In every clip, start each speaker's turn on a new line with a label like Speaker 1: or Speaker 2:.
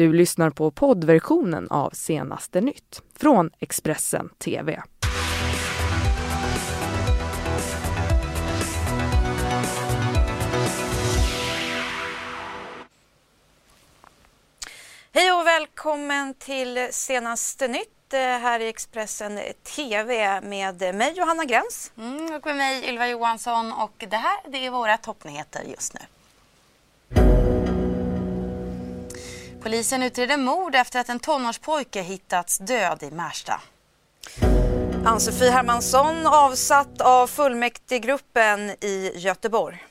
Speaker 1: Du lyssnar på poddversionen av Senaste nytt från Expressen TV.
Speaker 2: Hej och välkommen till Senaste nytt eh, här i Expressen TV med mig Johanna Gräns.
Speaker 3: Mm, och med mig Ylva Johansson och det här det är våra toppnyheter just nu. Polisen utreder mord efter att en tonårspojke hittats död i Märsta.
Speaker 2: Ann-Sofie Hermansson avsatt av fullmäktigegruppen i Göteborg.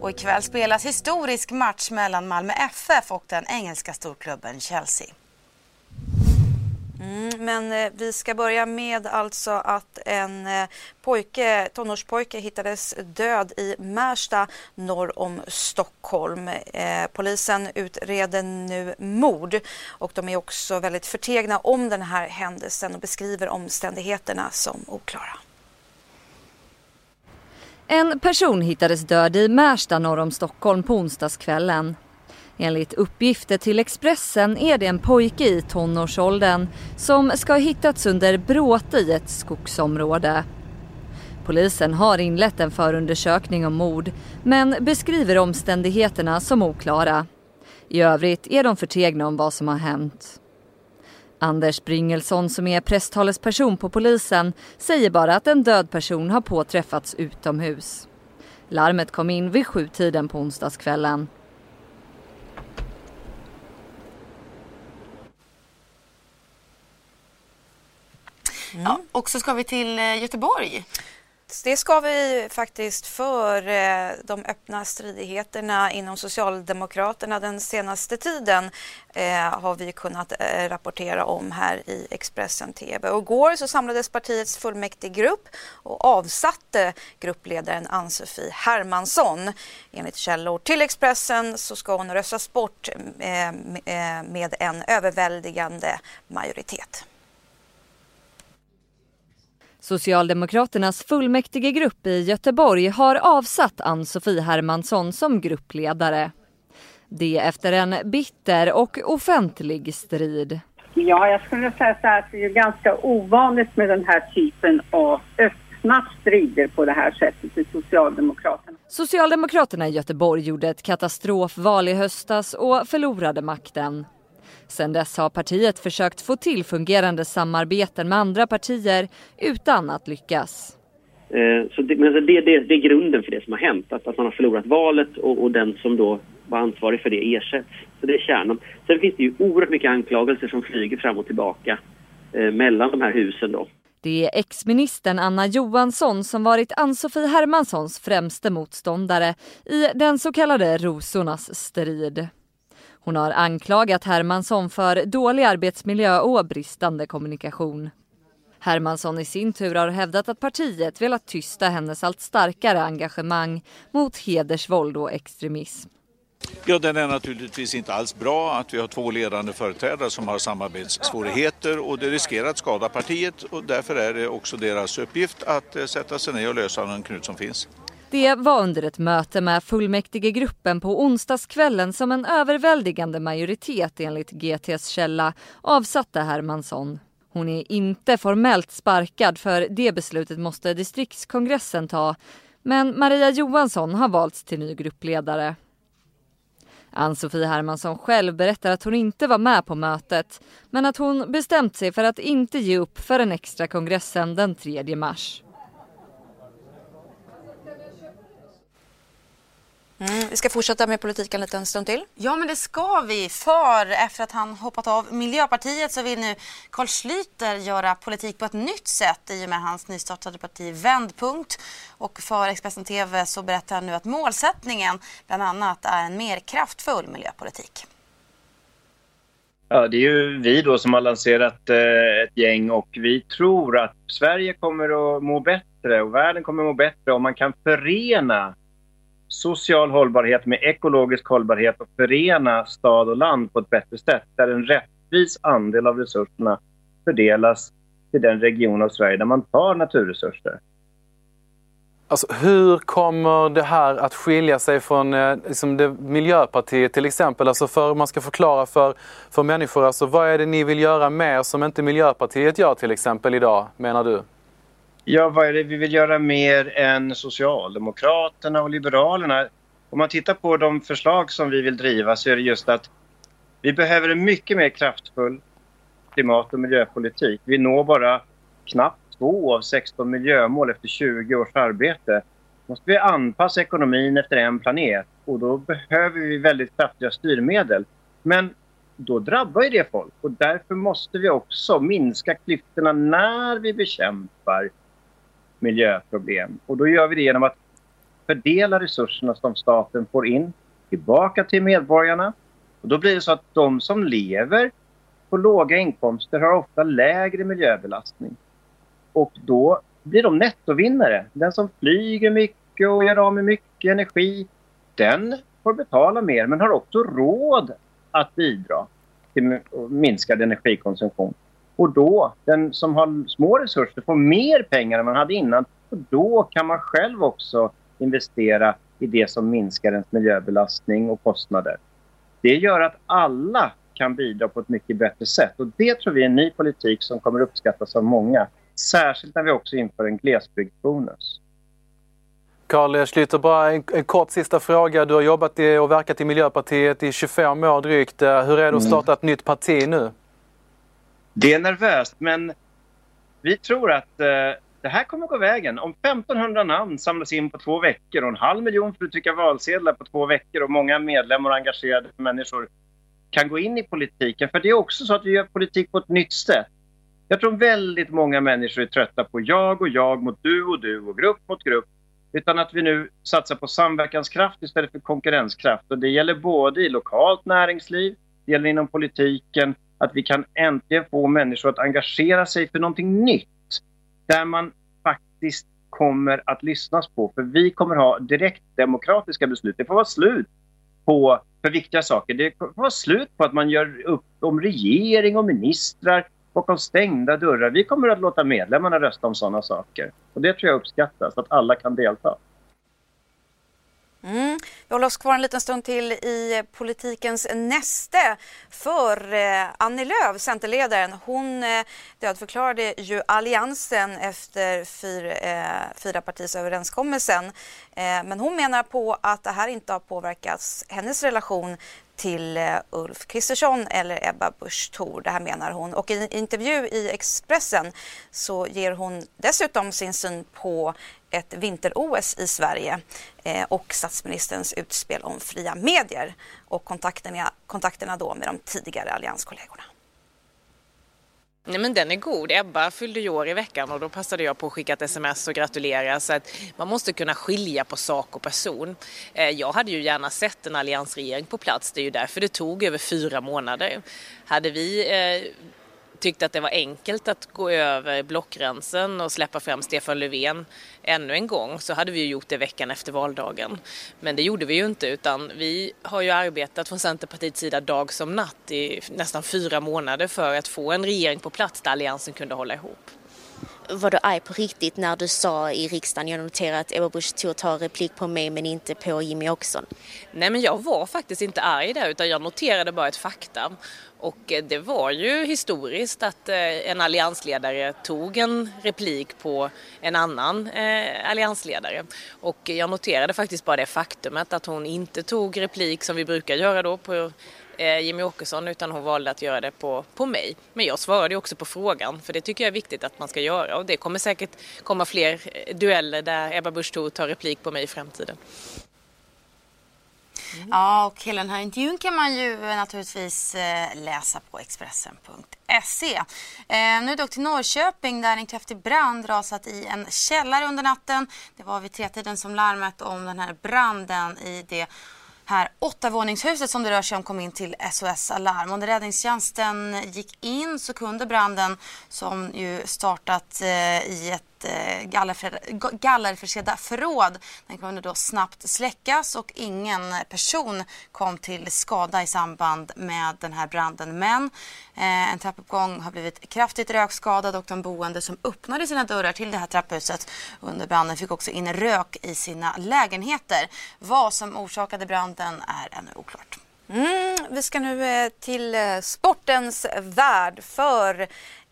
Speaker 3: Och ikväll spelas historisk match mellan Malmö FF och den engelska storklubben Chelsea.
Speaker 2: Mm, men eh, vi ska börja med alltså att en eh, pojke, tonårspojke hittades död i Märsta norr om Stockholm. Eh, polisen utreder nu mord och de är också väldigt förtegna om den här händelsen och beskriver omständigheterna som oklara.
Speaker 4: En person hittades död i Märsta norr om Stockholm på onsdagskvällen. Enligt uppgifter till Expressen är det en pojke i tonårsåldern som ska ha hittats under bråte i ett skogsområde. Polisen har inlett en förundersökning om mord men beskriver omständigheterna som oklara. I övrigt är de förtegna om vad som har hänt. Anders Bringelsson som är presstalesperson på polisen säger bara att en död person har påträffats utomhus. Larmet kom in vid sjutiden på onsdagskvällen.
Speaker 3: Ja, och så ska vi till eh, Göteborg.
Speaker 2: Det ska vi faktiskt för eh, de öppna stridigheterna inom Socialdemokraterna den senaste tiden eh, har vi kunnat rapportera om här i Expressen TV. Och igår så samlades partiets fullmäktigegrupp och avsatte gruppledaren Ann-Sofie Hermansson. Enligt källor till Expressen så ska hon röstas bort med en överväldigande majoritet.
Speaker 4: Socialdemokraternas fullmäktigegrupp i Göteborg har avsatt Ann-Sofie Hermansson som gruppledare. Det efter en bitter och offentlig strid.
Speaker 5: Ja, jag skulle säga så här att det är ganska ovanligt med den här typen av öppna strider på det här sättet i Socialdemokraterna.
Speaker 4: Socialdemokraterna i Göteborg gjorde ett katastrofval i höstas och förlorade makten. Sedan dess har partiet försökt få till fungerande samarbeten med andra partier utan att lyckas.
Speaker 6: Eh, så det, men det, det, det, är grunden för det som har hänt, att, att man har förlorat valet och, och, den som då var ansvarig för det ersätts. Så det är kärnan. Sen finns det ju oerhört mycket anklagelser som flyger fram och tillbaka eh, mellan de här husen då.
Speaker 4: Det är ex-ministern Anna Johansson som varit Ann-Sofie Hermanssons främste motståndare i den så kallade rosornas strid. Hon har anklagat Hermansson för dålig arbetsmiljö och bristande kommunikation. Hermansson i sin tur har hävdat att partiet velat tysta hennes allt starkare engagemang mot hedersvåld och extremism.
Speaker 7: Ja, den är naturligtvis inte alls bra att vi har två ledande företrädare som har samarbetssvårigheter och det riskerar att skada partiet och därför är det också deras uppgift att eh, sätta sig ner och lösa den knut som finns.
Speaker 4: Det var under ett möte med fullmäktigegruppen på onsdagskvällen som en överväldigande majoritet enligt GTs källa avsatte Hermansson. Hon är inte formellt sparkad för det beslutet måste distriktskongressen ta men Maria Johansson har valts till ny gruppledare. Ann-Sofie Hermansson själv berättar att hon inte var med på mötet men att hon bestämt sig för att inte ge upp för den extra kongressen den 3 mars.
Speaker 2: Mm, vi ska fortsätta med politiken lite en stund till.
Speaker 3: Ja, men det ska vi. För efter att han hoppat av Miljöpartiet så vill nu Carl Schlüter göra politik på ett nytt sätt i och med hans nystartade parti Vändpunkt. Och för Expressen TV så berättar han nu att målsättningen bland annat är en mer kraftfull miljöpolitik.
Speaker 8: Ja, det är ju vi då som har lanserat eh, ett gäng och vi tror att Sverige kommer att må bättre och världen kommer att må bättre om man kan förena social hållbarhet med ekologisk hållbarhet och förena stad och land på ett bättre sätt där en rättvis andel av resurserna fördelas till den region av Sverige där man tar naturresurser.
Speaker 9: Alltså, hur kommer det här att skilja sig från eh, liksom det Miljöpartiet till exempel? Alltså för man ska förklara för, för människor, alltså, vad är det ni vill göra mer som inte Miljöpartiet gör till exempel idag, menar du?
Speaker 8: Ja, vad är det vi vill göra mer än Socialdemokraterna och Liberalerna? Om man tittar på de förslag som vi vill driva så är det just att vi behöver en mycket mer kraftfull klimat och miljöpolitik. Vi når bara knappt två av 16 miljömål efter 20 års arbete. måste vi anpassa ekonomin efter en planet och då behöver vi väldigt kraftiga styrmedel. Men då drabbar ju det folk och därför måste vi också minska klyftorna när vi bekämpar miljöproblem. Och då gör vi det genom att fördela resurserna som staten får in tillbaka till medborgarna. Och då blir det så att de som lever på låga inkomster har ofta lägre miljöbelastning. Och då blir de nettovinnare. Den som flyger mycket och gör av med mycket energi, den får betala mer men har också råd att bidra till minskad energikonsumtion. Och då, den som har små resurser får mer pengar än man hade innan. Och då kan man själv också investera i det som minskar ens miljöbelastning och kostnader. Det gör att alla kan bidra på ett mycket bättre sätt. Och det tror vi är en ny politik som kommer uppskattas av många. Särskilt när vi också inför en glesbygdsbonus.
Speaker 9: Carl Schlüter, bara en, en, kort sista fråga. Du har jobbat i, och verkat i Miljöpartiet i 25 år drygt. Hur är det att mm. starta ett nytt parti nu?
Speaker 8: Det är nervöst, men vi tror att eh, det här kommer gå vägen. Om 1500 namn samlas in på två veckor och en halv miljon för att trycka valsedlar på två veckor och många medlemmar och engagerade människor kan gå in i politiken. För det är också så att vi gör politik på ett nytt sätt. Jag tror väldigt många människor är trötta på jag och jag mot du och du och grupp mot grupp. Utan att vi nu satsar på samverkanskraft istället för konkurrenskraft. Och det gäller både i lokalt näringsliv, det gäller inom politiken, att vi kan äntligen få människor att engagera sig för någonting nytt. Där man faktiskt kommer att lyssnas på. För vi kommer ha direkt demokratiska beslut. Det får vara slut på för viktiga saker. Det får vara slut på att man gör upp om regering och ministrar bakom stängda dörrar. Vi kommer att låta medlemmarna rösta om sådana saker. Och det tror jag uppskattas, att alla kan delta.
Speaker 2: Mm. Vi håller oss kvar en liten stund till i politikens näste. För eh, Annie Lööf, Centerledaren, hon eh, dödförklarade ju Alliansen efter fyr, eh, fyra partis överenskommelsen. Eh, men hon menar på att det här inte har påverkat hennes relation till eh, Ulf Kristersson eller Ebba Busch Thor. Det här menar hon. Och i en intervju i Expressen så ger hon dessutom sin syn på ett vinter-OS i Sverige eh, och statsministerns utspel om fria medier och kontakterna, kontakterna då med de tidigare allianskollegorna.
Speaker 10: Nej men den är god. Ebba fyllde ju år i veckan och då passade jag på att skicka ett sms och gratulera. Så att man måste kunna skilja på sak och person. Eh, jag hade ju gärna sett en alliansregering på plats. Det är ju därför det tog över fyra månader. Hade vi eh, tyckte att det var enkelt att gå över blockgränsen och släppa fram Stefan Löfven ännu en gång så hade vi ju gjort det veckan efter valdagen. Men det gjorde vi ju inte utan vi har ju arbetat från Centerpartiets sida dag som natt i nästan fyra månader för att få en regering på plats där Alliansen kunde hålla ihop.
Speaker 11: Var du arg på riktigt när du sa i riksdagen, jag noterar att Ebba Busch Thor tar replik på mig men inte på Jimmy Åkesson?
Speaker 10: Nej men jag var faktiskt inte arg där utan jag noterade bara ett fakta. Och eh, det var ju historiskt att eh, en alliansledare tog en replik på en annan eh, alliansledare. Och jag noterade faktiskt bara det faktumet att hon inte tog replik som vi brukar göra då på Eh, Jimmy Åkesson utan hon valde att göra det på, på mig. Men jag svarade också på frågan för det tycker jag är viktigt att man ska göra och det kommer säkert komma fler eh, dueller där Ebba Busch tar replik på mig i framtiden.
Speaker 3: Mm. Ja, och hela den här intervjun kan man ju eh, naturligtvis läsa på Expressen.se. Nu dock till Norrköping där en kraftig brand rasat i en källare under natten. Det var vid tretiden som larmet om den här branden i det här åttavåningshuset som det rör sig om kom in till SOS Alarm. Och när räddningstjänsten gick in så kunde branden som ju startat eh, i ett eh, gallerförsedda förråd. Den kunde då snabbt släckas och ingen person kom till skada i samband med den här branden. Men eh, en trappuppgång har blivit kraftigt rökskadad och de boende som öppnade sina dörrar till det här trapphuset under branden fick också in rök i sina lägenheter. Vad som orsakade branden är ännu oklart.
Speaker 2: Mm, vi ska nu eh, till eh, sportens värld för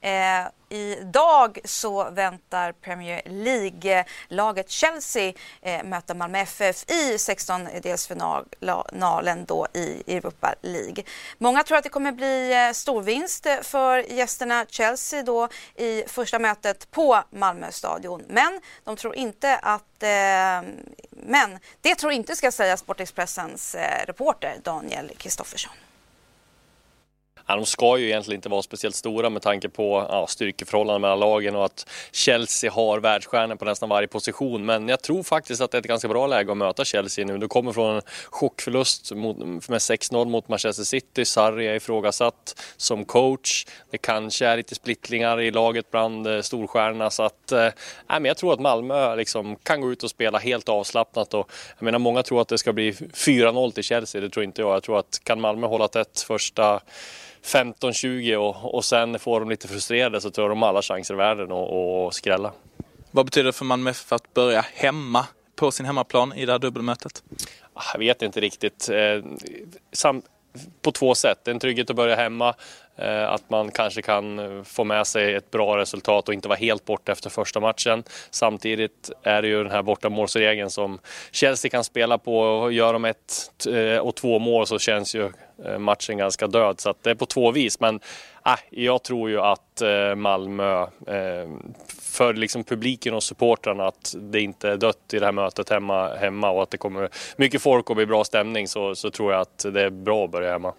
Speaker 2: Eh, idag så väntar Premier League-laget Chelsea eh, möta Malmö FF i 16-delsfinalen då i Europa League. Många tror att det kommer bli eh, storvinst eh, för gästerna Chelsea då i första mötet på Malmö stadion. Men de tror inte att eh, men det tror inte ska säga Sportexpressens eh, reporter Daniel Kristoffersson.
Speaker 12: Ja, de ska ju egentligen inte vara speciellt stora med tanke på ja, styrkeförhållanden mellan lagen och att Chelsea har världsstjärnor på nästan varje position. Men jag tror faktiskt att det är ett ganska bra läge att möta Chelsea nu. Du kommer från en chockförlust mot, med 6-0 mot Manchester City. Sarri är ifrågasatt som coach. Det kanske är lite splittringar i laget bland eh, storstjärnorna. Så att, eh, men jag tror att Malmö liksom kan gå ut och spela helt avslappnat. Och, jag menar, många tror att det ska bli 4-0 till Chelsea. Det tror inte jag. Jag tror att kan Malmö hålla tätt första 15-20 och, och sen får de lite frustrerade så tror jag de har alla chanser i världen att, att skrälla.
Speaker 13: Vad betyder det för Malmö FF att börja hemma på sin hemmaplan i det här dubbelmötet?
Speaker 12: Ah, jag vet inte riktigt. Eh, på två sätt. En trygghet att börja hemma. Eh, att man kanske kan få med sig ett bra resultat och inte vara helt borta efter första matchen. Samtidigt är det ju den här bortamålsregeln som Chelsea kan spela på. Gör de ett eh, och två mål så känns ju Eh, matchen ganska död. Så det är på två vis. Men äh, jag tror ju att eh, Malmö, eh, för liksom publiken och supportrarna, att det inte är dött i det här mötet hemma, hemma och att det kommer mycket folk och blir bra stämning så, så tror jag att det är bra att börja hemma.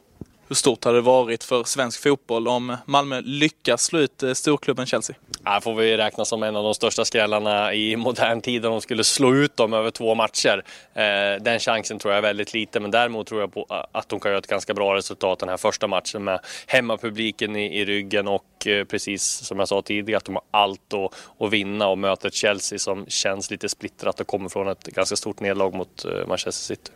Speaker 13: Hur stort hade det varit för svensk fotboll om Malmö lyckas slå ut eh, storklubben Chelsea?
Speaker 12: Här får vi räkna som en av de största skrällarna i modern tid om de skulle slå ut dem över två matcher. Eh, den chansen tror jag är väldigt liten men däremot tror jag på eh, att de kan göra ett ganska bra resultat den här första matchen med hemmapubliken i, i ryggen och precis som jag sa tidigare att de har allt att, att vinna och möter ett Chelsea som känns lite splittrat och kommer från ett ganska stort nederlag mot Manchester City.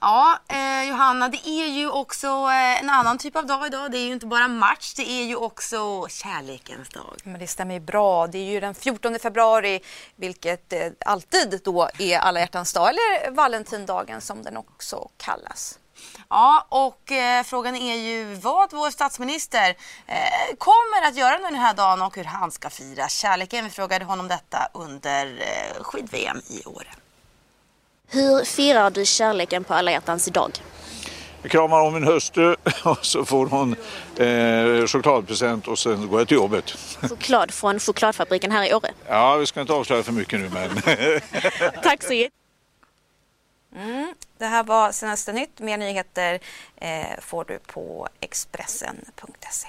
Speaker 3: Ja, eh, Johanna, det är ju också eh, en annan typ av dag idag. Det är ju inte bara match, det är ju också kärlekens dag.
Speaker 2: Men det stämmer ju bra. Det är ju den 14 februari, vilket eh, alltid då är alla hjärtans dag, eller Valentindagen som den också kallas.
Speaker 3: Ja, och eh, frågan är ju vad vår statsminister eh, kommer att göra den här dagen och hur han ska fira kärleken. Vi frågade honom detta under eh, skid-VM i Åre.
Speaker 11: Hur firar du kärleken på alla hjärtans dag?
Speaker 7: Jag kramar om min hustru och så får hon eh, chokladpresent och sen går jag till jobbet.
Speaker 11: Choklad från chokladfabriken här i Åre?
Speaker 7: Ja, vi ska inte avslöja för mycket nu men...
Speaker 11: Tack så mycket.
Speaker 2: Mm, det här var senaste nytt. Mer nyheter eh, får du på Expressen.se.